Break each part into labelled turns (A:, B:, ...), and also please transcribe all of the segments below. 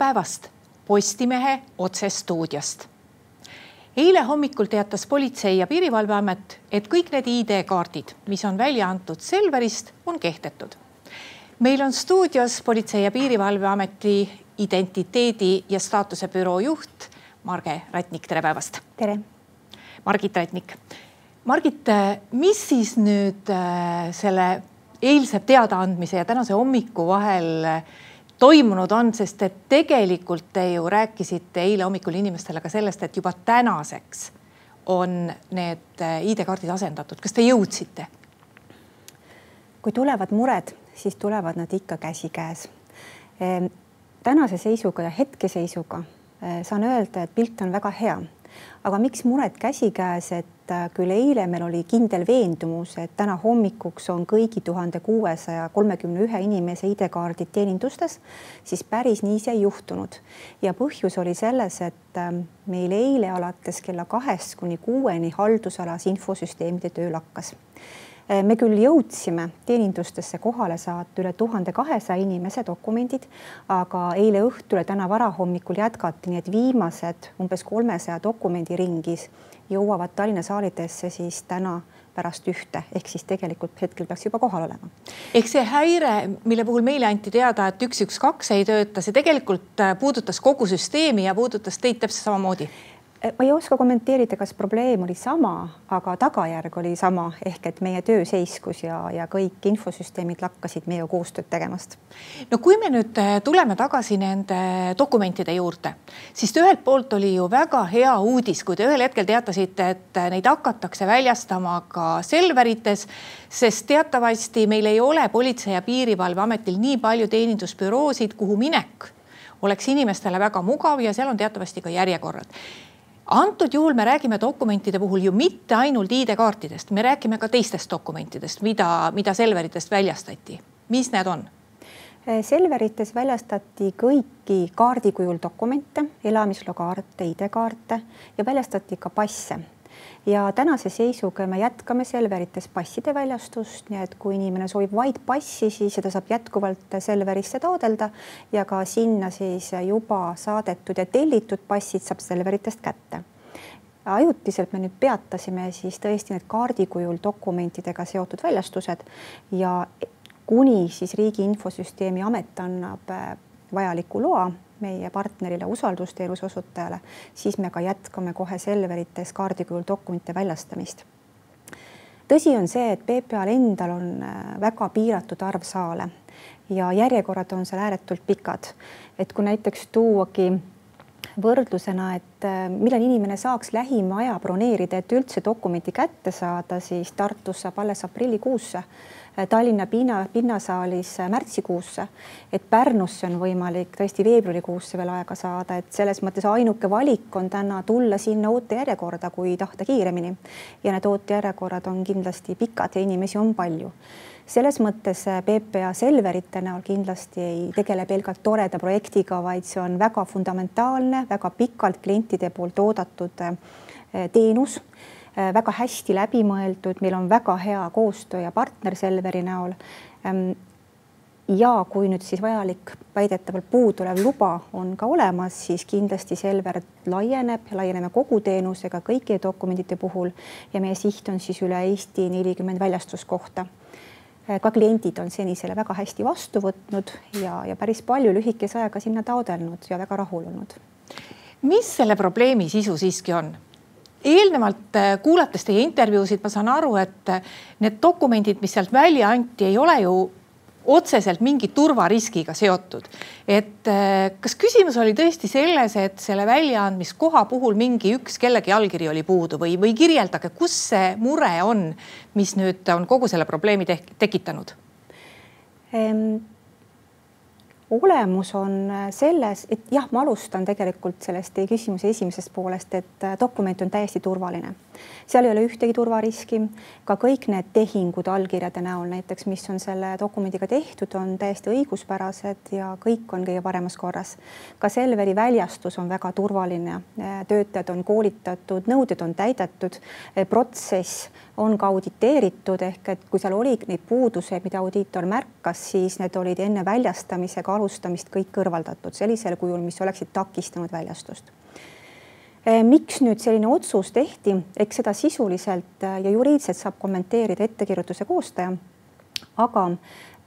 A: päevast Postimehe otsestuudiost. eile hommikul teatas Politsei- ja Piirivalveamet, et kõik need ID-kaardid, mis on välja antud Selverist, on kehtetud. meil on stuudios Politsei- ja Piirivalveameti identiteedi ja staatuse büroo juht Marge Ratnik, tere päevast.
B: tere.
A: Margit Ratnik. Margit, mis siis nüüd äh, selle eilse teadaandmise ja tänase hommiku vahel äh, toimunud on, sest et tegelikult te ju rääkisite eile hommikul inimestele ka sellest, et juba tänaseks on need äh, ID-kaardid asendatud. kas te jõudsite?
B: kui tulevad mured, siis tulevad nad ikka käsikäes. Ehm, tänase seisuga ja hetkeseisuga äh, saan öelda, et pilt on väga hea aga miks mured käsikäes, et äh, küll eile meil oli kindel veendumus, et täna hommikuks on kõigi tuhande kuuesaja kolmekümne ühe inimese ID-kaardid teenindustes, siis päris nii see ei juhtunud. ja põhjus oli selles, et ähm, meil eile alates kella kahest kuni kuueni haldusalas infosüsteemide töö lakkas me küll jõudsime teenindustesse kohale saata üle tuhande kahesaja inimese dokumendid, aga eile õhtul ja täna varahommikul jätkati, nii et viimased umbes kolmesaja dokumendi ringis jõuavad Tallinna saalidesse siis täna pärast ühte, ehk siis tegelikult hetkel peaks juba kohal olema.
A: ehk see häire, mille puhul meile anti teada, et üks, üks, kaks ei tööta, see tegelikult äh, puudutas kogu süsteemi ja puudutas teid täpselt samamoodi
B: Eh, ma ei oska kommenteerida, kas probleem oli sama, aga tagajärg oli sama ehk et meie töö seiskus ja, ja kõik infosüsteemid lakkasid meiega koostööd tegemast.
A: no kui me nüüd eh, tuleme tagasi nende dokumentide juurde, siis ühelt poolt oli ju väga hea uudis, kui te ühel hetkel teatasite, et neid hakatakse väljastama ka Selverites, sest teatavasti meil ei ole Politsei- ja Piirivalveametil nii palju teenindusbüroosid, kuhu minek oleks inimestele väga mugav ja seal on teatavasti ka järjekorrad antud juhul me räägime dokumentide puhul ju mitte ainult ID-kaartidest, me räägime ka teistest dokumentidest, mida, mida Selveritest väljastati. mis need on?
B: Eh, Selverites väljastati kõiki kaardi kujul dokumente, elamisloakaarte, ID-kaarte ja väljastati ka passe ja tänase seisuga me jätkame Selverites passide väljastust, nii et kui inimene soovib vaid passi, siis seda saab jätkuvalt Selverisse taodelda ja ka sinna siis juba saadetud ja tellitud passid saab Selveritest kätte. Ajutiselt me nüüd peatasime siis tõesti need kaardi kujul dokumentidega seotud väljastused. Ja kuni siis Riigi Infosüsteemi Amet annab vajaliku loa meie partnerile, usaldusteenuse osutajale, siis me ka jätkame kohe Selverites kaardi kujul dokumente väljastamist. tõsi on see, et PPA-l endal on äh, väga piiratud arv saale ja järjekorrad on seal ääretult pikad. et kui näiteks tuuagi võrdlusena, et äh, millal inimene saaks lähima aja broneerida, et üldse dokumenti kätte saada, siis Tartus saab alles aprillikuusse Äh, Tallinna pinna, pinnasaalis äh, märtsikuusse, et Pärnusse on võimalik tõesti veebruarikuusse veel aega saada, et selles mõttes ainuke valik on täna tulla sinna ootejärjekorda, kui tahta kiiremini. ja need ootejärjekorrad on kindlasti pikad ja inimesi on palju selles mõttes äh, PPA Selverite näol kindlasti ei tegele pelgalt toreda projektiga, vaid see on väga fundamentaalne, väga pikalt klientide poolt oodatud teenus Äh, väga hästi läbimõeldud, meil on väga hea koostöö ja partner Selveri näol. Ähm, ja kui nüüd siis vajalik väidetavalt puudulev luba on ka olemas, siis kindlasti Selver laieneb, laieneme kogu teenusega kõikide dokumentide puhul. Ja meie siht on siis üle Eesti nelikümmend väljastuskohta ka kliendid on seni selle väga hästi vastu võtnud ja, ja päris palju lühikese ajaga sinna taodelnud ja väga rahul olnud.
A: mis selle probleemi sisu siiski on? eelnevalt äh, kuulates teie intervjuusid, ma saan aru, et äh, need dokumendid, mis sealt välja anti, ei ole ju otseselt mingi turvariskiga seotud. et äh, kas küsimus oli tõesti selles, et selle väljaandmiskoha puhul mingi üks kellegi allkiri oli puudu või, või kirjeldage, kus see mure on, mis nüüd on kogu selle probleemi tekitanud
B: ehm,? olemus on äh, selles, et jah, ma alustan tegelikult sellest teie küsimuse esimesest poolest, et äh, dokument on täiesti turvaline seal ei ole ühtegi turvariski, ka kõik need tehingud allkirjade näol näiteks, mis on selle dokumendiga tehtud, on täiesti õiguspärased ja kõik on kõige paremas korras. ka Selveri väljastus on väga turvaline, töötajad on koolitatud, nõuded on täidetud, protsess on ka auditeeritud ehk et kui seal oli neid puuduseid, mida audiitor märkas, siis need olid enne väljastamisega alustamist kõik kõrvaldatud sellisel kujul, mis oleksid takistanud väljastust miks nüüd selline otsus tehti, eks seda sisuliselt eh, ja juriidiliselt saab kommenteerida ettekirjutuse koostaja, aga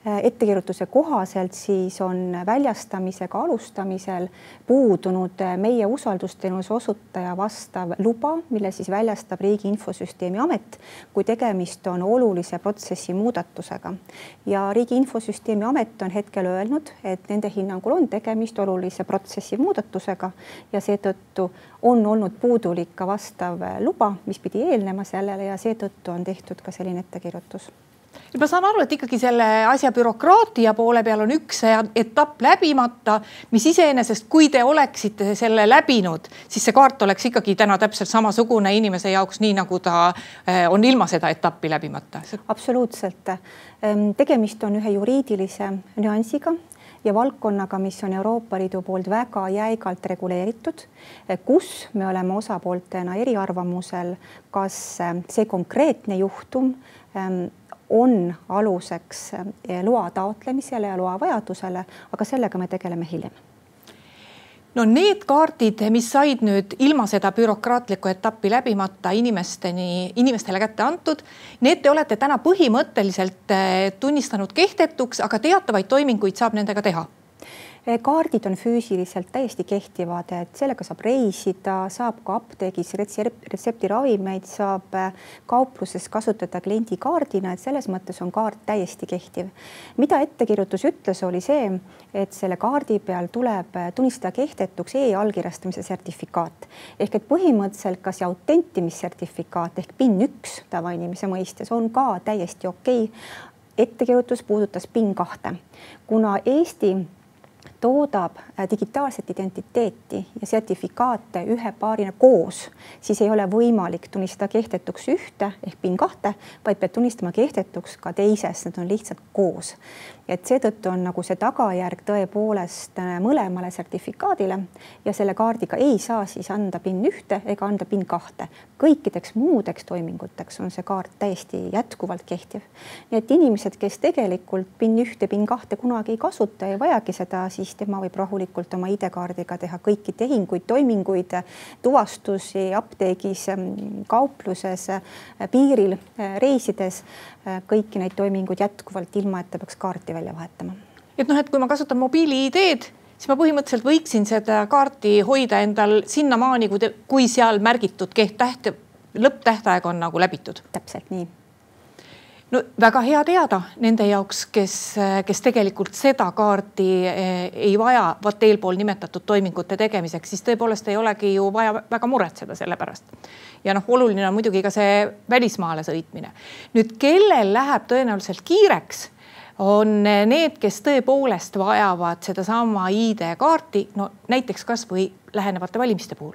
B: ettekirjutuse kohaselt siis on väljastamisega alustamisel puudunud äh, meie usaldusteenuse osutaja vastav luba, mille siis väljastab Riigi Infosüsteemi Amet, kui tegemist on olulise protsessi muudatusega. ja Riigi Infosüsteemi Amet on hetkel öelnud, et nende hinnangul on tegemist olulise protsessi muudatusega ja seetõttu on olnud puudulik ka vastav luba, mis pidi eelnema sellele ja seetõttu on tehtud ka selline ettekirjutus
A: ma saan aru, et ikkagi selle asja bürokraatia poole peal on üks etapp läbimata, mis iseenesest, kui te oleksite selle läbinud, siis see kaart oleks ikkagi täna täpselt samasugune inimese jaoks, nii nagu ta eh, on ilma seda etappi läbimata.
B: absoluutselt. Ehm, tegemist on ühe juriidilise nüansiga ja valdkonnaga, mis on Euroopa Liidu poolt väga jäigalt reguleeritud, eh, kus me oleme osapooltena eriarvamusel, kas eh, see konkreetne juhtum ehm, on aluseks eh, loa taotlemisele ja loa vajadusele, aga sellega me tegeleme hiljem.
A: No need kaardid, mis said nüüd ilma seda bürokraatlikku etappi läbimata inimesteni, inimestele kätte antud, need te olete täna põhimõtteliselt eh, tunnistanud kehtetuks, aga teatavaid toiminguid saab nendega teha.
B: Eh, kaardid on füüsiliselt täiesti kehtivad, et sellega saab reisida, saab ka apteegis retseptiravimeid, saab eh, kaupluses kasutada kliendikaardina, et selles mõttes on kaart täiesti kehtiv. mida ettekirjutus ütles, oli see, et selle kaardi peal tuleb eh, tunnistada kehtetuks e-allkirjastamise sertifikaat ehk et põhimõtteliselt ka see autentimissertifikaat ehk PIN üks tavainimese mõistes on ka täiesti okei okay. ettekirjutus puudutas PIN kahte, kuna Eesti toodab äh, digitaalset identiteeti ja sertifikaate ühe paarina koos, siis ei ole võimalik tunnistada kehtetuks ühte ehk PIN kahte, vaid peab tunnistama kehtetuks ka teises, need on lihtsalt koos et seetõttu on nagu see tagajärg tõepoolest äh, mõlemale sertifikaadile ja selle kaardiga ei saa siis anda PIN ühte ega anda PIN kahte. kõikideks muudeks toiminguteks on see kaart täiesti jätkuvalt kehtiv. nii et inimesed, kes tegelikult PIN ühte, PIN kahte kunagi ei kasuta, ei vajagi seda, siis tema võib rahulikult oma ID-kaardiga teha kõiki tehinguid, toiminguid, tuvastusi apteegis, kaupluses, piiril, reisides Äh, kõiki neid toiminguid jätkuvalt, ilma et ta peaks kaarti välja vahetama.
A: et noh, et kui ma kasutan mobiili-ID-d, siis ma põhimõtteliselt võiksin seda kaarti hoida endal sinnamaani, kui, kui seal märgitud täht, lõpptähtaeg on nagu läbitud.
B: täpselt nii
A: no väga hea teada nende jaoks, kes, kes tegelikult seda kaarti eh, ei vaja vot eelpool nimetatud toimingute tegemiseks, siis tõepoolest ei olegi ju vaja väga muretseda selle pärast. ja noh, oluline on muidugi ka see välismaale sõitmine. nüüd, kellel läheb tõenäoliselt kiireks on need, kes tõepoolest vajavad sedasama ID-kaarti, no näiteks kasvõi lähenevate valimiste puhul.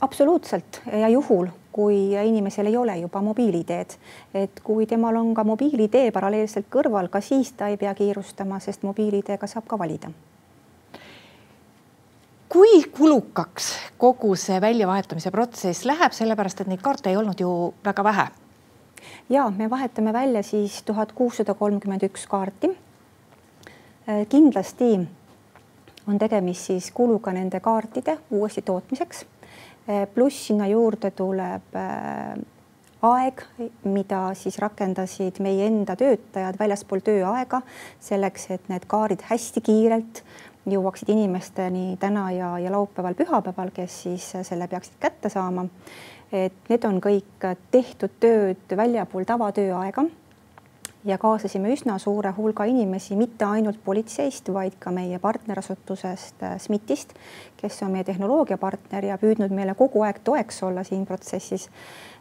B: absoluutselt ja juhul, kui inimesel ei ole juba mobiil-ID-d. et kui temal on ka mobiil-ID paralleelselt kõrval, ka siis ta ei pea kiirustama, sest mobiil-ID-ga saab ka valida
A: kui kulukaks kogu see väljavahetamise protsess läheb, sellepärast et neid kaarte ei olnud ju väga vähe?
B: Ja me vahetame välja siis tuhat kuussada kolmkümmend üks kaarti. kindlasti on tegemist siis kuluga nende kaartide uuesti tootmiseks Eh, pluss sinna juurde tuleb eh, aeg, mida siis rakendasid meie enda töötajad väljaspool tööaega selleks, et need kaardid hästi kiirelt jõuaksid inimesteni täna ja, ja laupäeval, pühapäeval, kes siis selle peaksid kätte saama. et need on kõik tehtud tööd väljapool tavatööaega ja kaasasime üsna suure hulga inimesi, mitte ainult politseist, vaid ka meie partnerasutusest äh, SMIT-ist, kes on meie tehnoloogiapartner ja püüdnud meile kogu aeg toeks olla siin protsessis.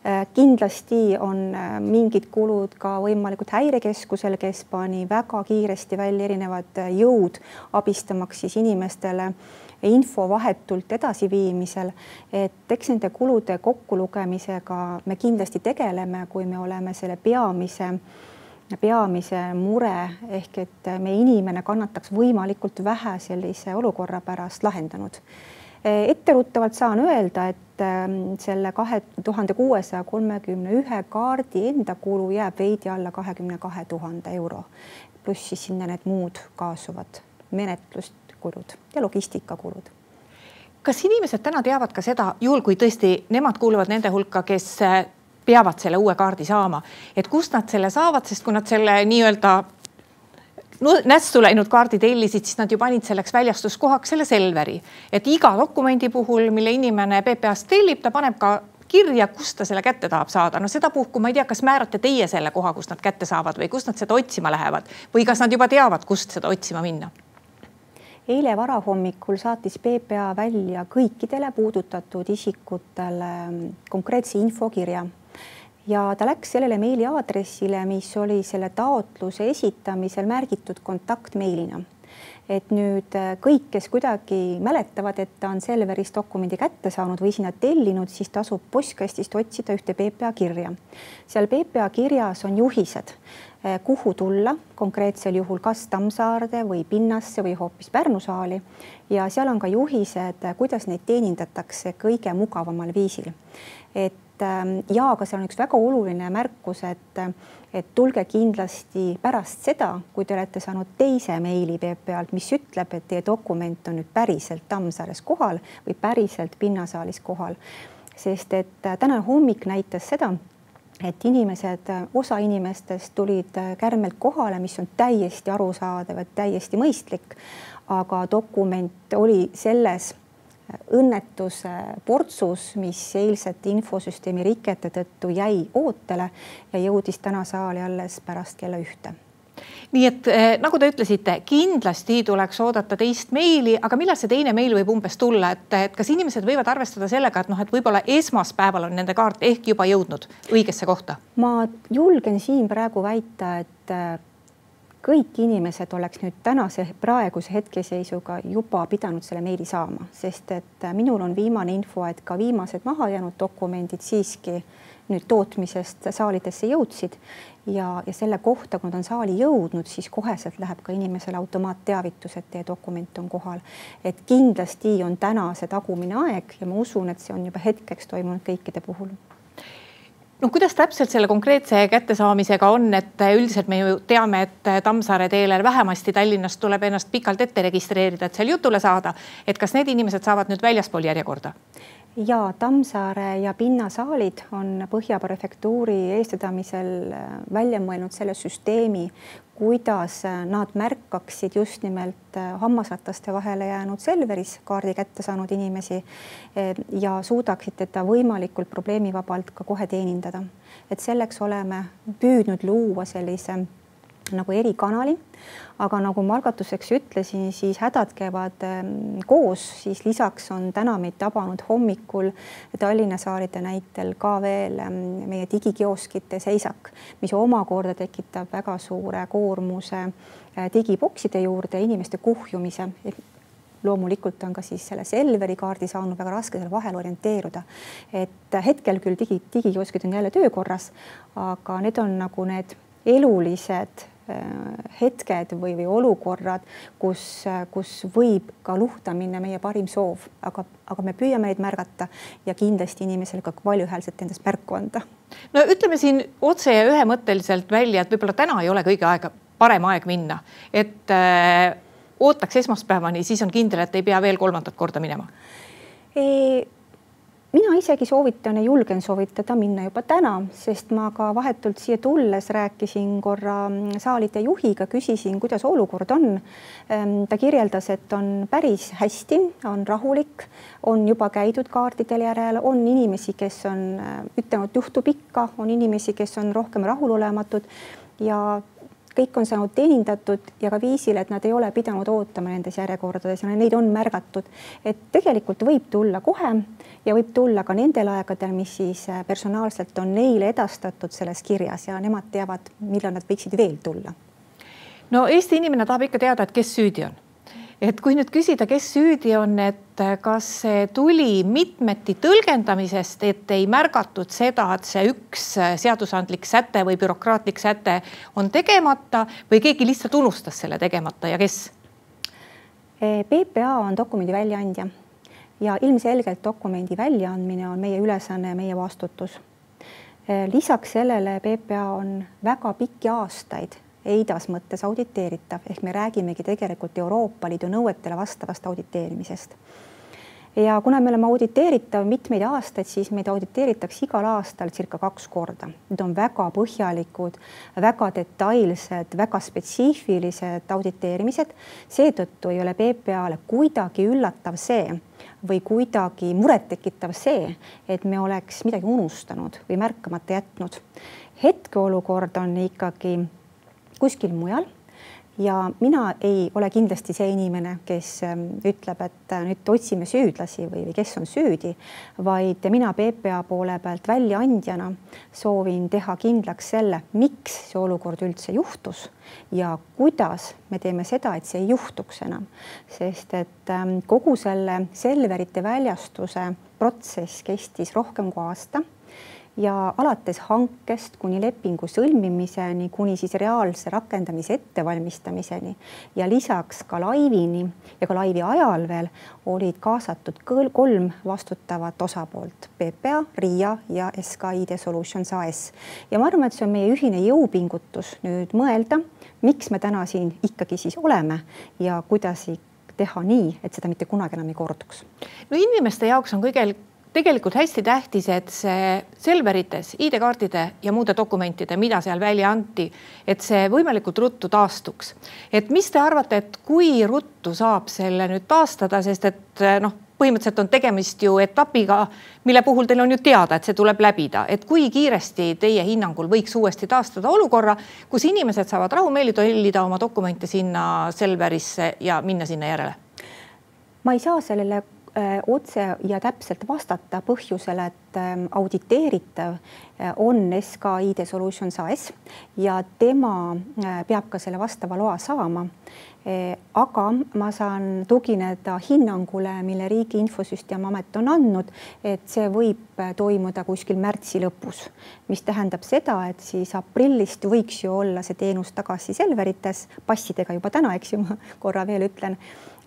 B: Äh, kindlasti on äh, mingid kulud ka võimalikud häirekeskusel, kes pani väga kiiresti välja erinevad jõud abistamaks siis inimestele info vahetult edasiviimisel, et eks nende kulude kokkulugemisega me kindlasti tegeleme, kui me oleme selle peamise äh, peamise mure ehk et meie inimene kannataks võimalikult vähe sellise olukorra pärast lahendanud. etteruttavalt saan öelda, et ähm, selle kahe tuhande kuuesaja kolmekümne ühe kaardi enda kulu jääb veidi alla kahekümne kahe tuhande euro, pluss siis sinna need muud kaasuvad menetluskulud ja logistikakulud
A: kas inimesed täna teavad ka seda, juhul kui tõesti nemad kuuluvad nende hulka, kes peavad selle uue kaardi saama, et kust nad selle saavad, sest kui nad selle nii-öelda no, nässu läinud kaardi tellisid, siis nad ju panid selleks väljastuskohaks selle Selveri, et iga dokumendi puhul, mille inimene PPA-st tellib, ta paneb ka kirja, kust ta selle kätte tahab saada. no sedapuhku ma ei tea, kas määrate teie selle koha, kust nad kätte saavad või kust nad seda otsima lähevad või kas nad juba teavad, kust seda otsima minna?
B: eile varahommikul saatis PPA välja kõikidele puudutatud isikutele konkreetse infokirja ja ta läks sellele meiliaadressile, mis oli selle taotluse esitamisel märgitud kontaktmeilina. et nüüd äh, kõik, kes kuidagi mäletavad, et ta on Selveris dokumendi kätte saanud või sinna tellinud, siis tasub postkastist otsida ühte PPA kirja. seal PPA kirjas on juhised, äh, kuhu tulla konkreetsel juhul, kas Tammsaarde või Pinnasse või hoopis Pärnu saali ja seal on ka juhised, kuidas neid teenindatakse kõige mugavamal viisil. et Ähm, ja aga seal on üks väga oluline märkus, et, et tulge kindlasti pärast seda, kui te olete saanud teise meili PPA-lt, mis ütleb, et teie dokument on nüüd päriselt Tammsaares kohal või päriselt Pinnasaalis kohal. sest et äh, tänane hommik näitas seda, et inimesed, osa inimestest tulid äh, kärmelt kohale, mis on täiesti arusaadav, et täiesti mõistlik. aga dokument oli selles õnnetuse portsus, mis eilsete infosüsteemi rikete tõttu jäi ootele ja jõudis täna saali alles pärast kella ühte
A: nii et eh, nagu te ütlesite, kindlasti tuleks oodata teist meili, aga millal see teine meil võib umbes tulla, et, et kas inimesed võivad arvestada sellega, et noh, et võib-olla esmaspäeval on nende kaart ehk juba jõudnud õigesse kohta?
B: ma julgen siin praegu väita, et kõik inimesed oleks nüüd tänase praeguse hetkeseisuga juba pidanud selle meili saama, sest et minul on viimane info, et ka viimased mahajäänud dokumendid siiski nüüd tootmisest saalidesse jõudsid ja, ja selle kohta, kui nad on saali jõudnud, siis koheselt läheb ka inimesele automaatteavitus, et teie dokument on kohal. et kindlasti on täna see tagumine aeg ja ma usun, et see on juba hetkeks toimunud kõikide puhul
A: noh, kuidas täpselt selle konkreetse kättesaamisega on, et üldiselt me ju teame, et Tammsaare teelel vähemasti Tallinnast tuleb ennast pikalt ette registreerida, et seal jutule saada. et kas need inimesed saavad nüüd väljaspool järjekorda?
B: Ja Tammsaare ja pinnasaalid on Põhja prefektuuri eestvedamisel äh, välja mõelnud selle süsteemi, kuidas äh, nad märkaksid just nimelt äh, hammasrataste vahele jäänud Selveris kaardi kätte saanud inimesi ja suudaksid teda võimalikult probleemivabalt ka kohe teenindada. et selleks oleme püüdnud luua sellise nagu erikanali. aga nagu ma algatuseks ütlesin, siis hädad käivad ehm, koos, siis lisaks on täna meid tabanud hommikul Tallinna saalide näitel ka veel ehm, meie digikioskite seisak, mis omakorda tekitab väga suure koormuse eh, digibokside juurde, inimeste kuhjumise loomulikult on ka siis selle Selveri kaardi saanud väga raske seal vahel orienteeruda. et hetkel küll digi, digikioskid on jälle töökorras, aga need on nagu need elulised hetked või, või olukorrad, kus, kus võib ka luhta minna meie parim soov, aga, aga me püüame neid märgata ja kindlasti inimesele ka valjuhäälselt endast märku anda.
A: no ütleme siin otse ja ühemõtteliselt välja, et võib-olla täna ei ole kõige aega, parem aeg minna, et äh, ootaks esmaspäevani, siis on kindel, et ei pea veel kolmandat korda minema
B: mina isegi soovitan ja julgen soovitada minna juba täna, sest ma ka vahetult siia tulles rääkisin korra saalide juhiga, küsisin, kuidas olukord on. Ehm, ta kirjeldas, et on päris hästi, on rahulik, on juba käidud kaartidel järel, on inimesi, kes on äh, ütelnud, juhtub ikka, on inimesi, kes on rohkem rahulolematud ja kõik on saanud teenindatud ja ka viisil, et nad ei ole pidanud ootama nendes järjekordades ja neid on märgatud. et tegelikult võib tulla kohe ja võib tulla ka nendel aegadel, mis siis äh, personaalselt on neile edastatud selles kirjas ja nemad teavad, millal nad võiksid veel tulla.
A: no Eesti inimene tahab ikka teada, et kes süüdi on et kui nüüd küsida, kes süüdi on, et kas see tuli mitmeti tõlgendamisest, et ei märgatud seda, et see üks seadusandlik säte või bürokraatlik säte on tegemata või keegi lihtsalt unustas selle tegemata ja kes?
B: PPA on dokumendi väljaandja ja ilmselgelt dokumendi väljaandmine on meie ülesanne meie vastutus. lisaks sellele PPA on väga pikki aastaid EIDAS mõttes auditeeritav ehk me räägimegi tegelikult Euroopa Liidu nõuetele vastavast auditeerimisest. ja kuna me oleme auditeeritav mitmeid aastaid, siis meid auditeeritakse igal aastal circa kaks korda. Need on väga põhjalikud, väga detailsed, väga spetsiifilised auditeerimised. seetõttu ei ole PPA-le kuidagi üllatav see või kuidagi murettekitav see, et me oleks midagi unustanud või märkamata jätnud. hetkeolukord on ikkagi kuskil mujal ja mina ei ole kindlasti see inimene, kes ähm, ütleb, et äh, nüüd otsime süüdlasi või, või kes on süüdi, vaid mina PPA poole pealt väljaandjana soovin teha kindlaks selle, miks see olukord üldse juhtus ja kuidas me teeme seda, et see ei juhtuks enam. sest et ähm, kogu selle Selverite väljastuse protsess kestis rohkem kui aasta ja alates hankest kuni lepingu sõlmimiseni, kuni siis reaalse rakendamise ettevalmistamiseni ja lisaks ka laivini ja ka laivi ajal veel olid kaasatud kolm vastutavat osapoolt PPA, RIA ja SKID Solutions AS. ja ma arvan, et see on meie ühine jõupingutus nüüd mõelda, miks me täna siin ikkagi siis oleme ja kuidas teha nii, et seda mitte kunagi enam ei korduks.
A: no inimeste jaoks on kõige tegelikult hästi tähtis, et see Selverites ID-kaartide ja muude dokumentide, mida seal välja anti, et see võimalikult ruttu taastuks. et mis te arvate, et kui ruttu saab selle nüüd taastada, sest et noh, põhimõtteliselt on tegemist ju etapiga, mille puhul teil on ju teada, et see tuleb läbida, et kui kiiresti teie hinnangul võiks uuesti taastada olukorra, kus inimesed saavad rahumeeli tellida oma dokumente sinna Selverisse ja minna sinna järele?
B: ma ei saa sellele otse ja täpselt vastata põhjusele, et ähm, auditeeritav äh, on SK ID Solutions AS ja tema äh, peab ka selle vastava loa saama. aga ma saan tugineda hinnangule, mille Riigi Infosüsteemi Amet on andnud, et see võib toimuda kuskil märtsi lõpus, mis tähendab seda, et siis aprillist võiks ju olla see teenus tagasi Selverites passidega juba täna, eks ju, ma korra veel ütlen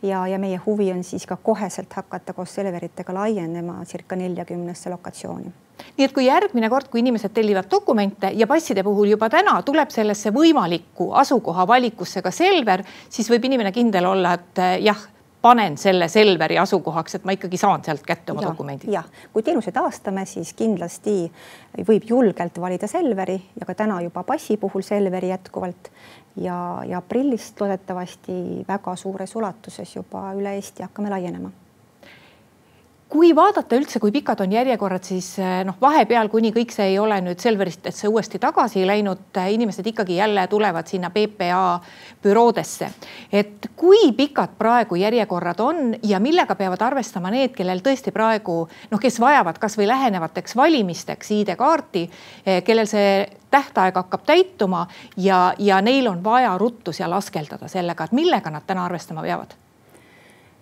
B: ja, ja meie huvi on siis ka koheselt hakata koos Selveritega laienema circa neljakümnesse lokatsiooni.
A: Nii et kui järgmine kord, kui inimesed tellivad dokumente ja passide puhul juba täna tuleb sellesse võimalikku asukoha valikusse ka Selver, siis võib inimene kindel olla, et eh, jah, panen selle Selveri asukohaks, et ma ikkagi saan sealt kätte oma ja, dokumendid.
B: jah, kui teenuse taastame, siis kindlasti võib julgelt valida Selveri ja ka täna juba passi puhul Selveri jätkuvalt. Ja, ja aprillist loodetavasti väga suures ulatuses juba üle Eesti hakkame laienema
A: kui vaadata üldse, kui pikad on järjekorrad, siis eh, noh, vahepeal, kuni kõik see ei ole nüüd Selveristesse uuesti tagasi läinud, eh, inimesed ikkagi jälle tulevad sinna PPA büroodesse. et kui pikad praegu järjekorrad on ja millega peavad arvestama need, kellel tõesti praegu noh, kes vajavad kasvõi lähenevateks valimisteks ID-kaarti, eh, kellel see tähtaeg hakkab täituma ja, ja neil on vaja ruttu seal askeldada sellega, et millega nad täna arvestama peavad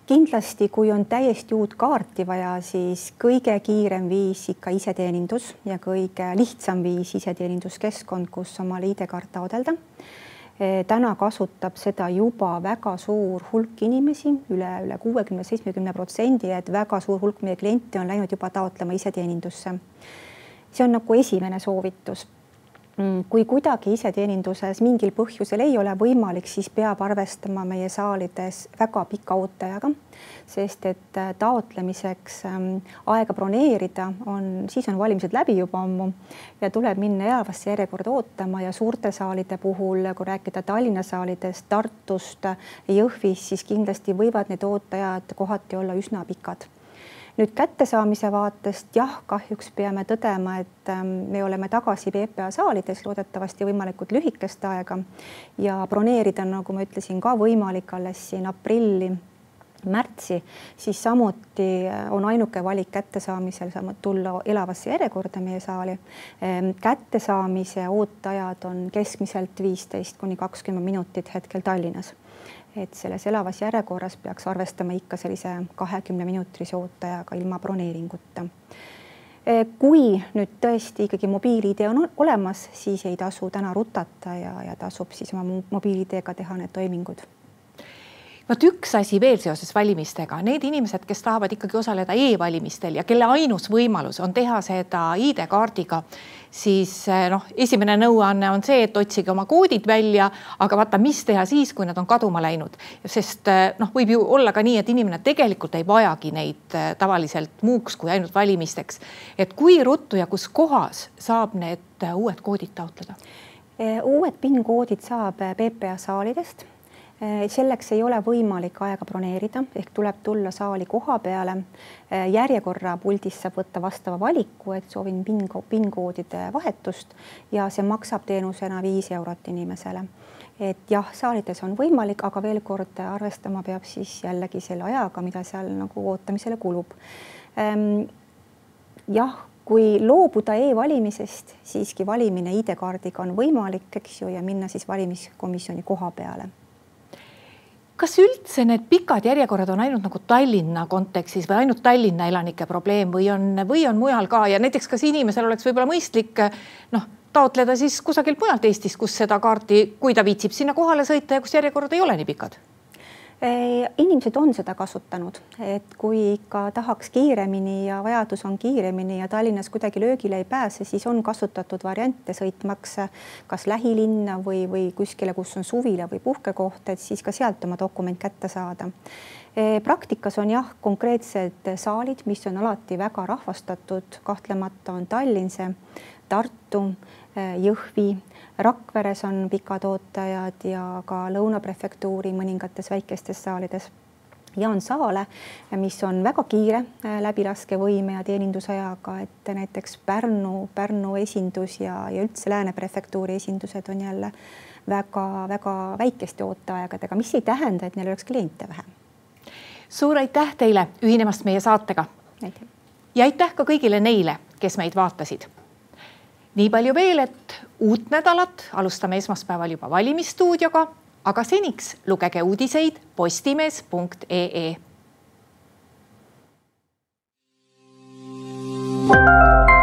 B: kindlasti, kui on täiesti uut kaarti vaja, siis kõige kiirem viis ikka iseteenindus ja kõige lihtsam viis iseteeninduskeskkond, kus omale ID-kaart taodelda. E, täna kasutab seda juba väga suur hulk inimesi üle, üle, üle kuuekümne, seitsmekümne protsendi, et väga suur hulk meie kliente on läinud juba taotlema iseteenindusse. see on nagu esimene soovitus kui kuidagi iseteeninduses mingil põhjusel ei ole võimalik, siis peab arvestama meie saalides väga pika ooteajaga, sest et äh, taotlemiseks ähm, aega broneerida on, siis on valimised läbi juba ammu ja tuleb minna elavasse järjekorda ootama ja suurte saalide puhul, kui rääkida Tallinna saalidest, Tartust, Jõhvist, siis kindlasti võivad need ooteajad kohati olla üsna pikad nüüd kättesaamise vaatest jah, kahjuks peame tõdema, et ähm, me oleme tagasi PPA saalides loodetavasti võimalikult lühikest aega ja broneerida, nagu ma ütlesin, ka võimalik alles siin aprilli märtsi, siis samuti äh, on ainuke valik kättesaamisel tulla elavasse järjekorda meie saali. Ähm, kättesaamise ooteajad on keskmiselt viisteist kuni kakskümmend minutit hetkel Tallinnas et selles elavas järjekorras peaks arvestama ikka sellise kahekümne minutise ooteajaga ilma broneeringuta. E, kui nüüd tõesti ikkagi mobiil-ID on olemas, siis ei tasu täna rutata ja, ja tasub siis oma mobiil-ID-ga teha need toimingud
A: vot üks asi veel seoses valimistega, need inimesed, kes tahavad ikkagi osaleda e-valimistel ja kelle ainus võimalus on teha seda ID-kaardiga, siis eh, noh, esimene nõuanne on see, et otsige oma koodid välja, aga vaata, mis teha siis, kui nad on kaduma läinud, sest eh, noh, võib ju olla ka nii, et inimene tegelikult ei vajagi neid eh, tavaliselt muuks kui ainult valimisteks. et kui ruttu ja kus kohas saab need uued koodid taotleda?
B: uued PIN koodid saab PPA saalidest selleks ei ole võimalik aega broneerida, ehk tuleb tulla saali koha peale. Äh, järjekorra puldis saab võtta vastava valiku, et soovin PIN, PIN-koodide vahetust ja see maksab teenusena viis eurot inimesele. et jah, saalides on võimalik, aga veel kord arvestama peab siis jällegi selle ajaga, mida seal nagu ootamisele kulub. Ähm, jah kui loobuda e-valimisest, siiski valimine ID-kaardiga on võimalik, eks ju, ja minna siis valimiskomisjoni koha peale
A: kas üldse need pikad järjekorrad on ainult nagu Tallinna kontekstis või ainult Tallinna elanike probleem või on, või on mujal ka? Ja näiteks kas inimesel oleks võib-olla mõistlik noh, taotleda siis kusagilt mujalt Eestist, kus seda kaarti, kui ta viitsib sinna kohale sõita ja kus järjekorrad ei ole nii pikad
B: inimesed on seda kasutanud, et kui ikka tahaks kiiremini ja vajadus on kiiremini ja Tallinnas kuidagi löögile ei pääse, siis on kasutatud variante sõitmaks kas lähilinna või, või kuskile, kus on suvila või puhkekoht, et siis ka sealt oma dokument kätte saada. praktikas on jah, konkreetsed saalid, mis on alati väga rahvastatud, kahtlemata on Tallinn see, Tartu, Jõhvi Rakveres on pikad ooteajad ja ka Lõuna prefektuuri mõningates väikestes saalides ja on saale, mis on väga kiire äh, läbilaskevõime ja teenindusajaga, et näiteks Pärnu, Pärnu esindus ja, ja üldse Lääne prefektuuri esindused on jälle väga-väga väikeste ooteaegadega, mis ei tähenda, et neil oleks kliente vähem.
A: suur aitäh teile ühinemast meie saatega. ja aitäh ka kõigile neile, kes meid vaatasid nii palju veel, et uut nädalat alustame esmaspäeval juba valimistuudioga, aga seniks lugege uudiseid postimees.ee. thank you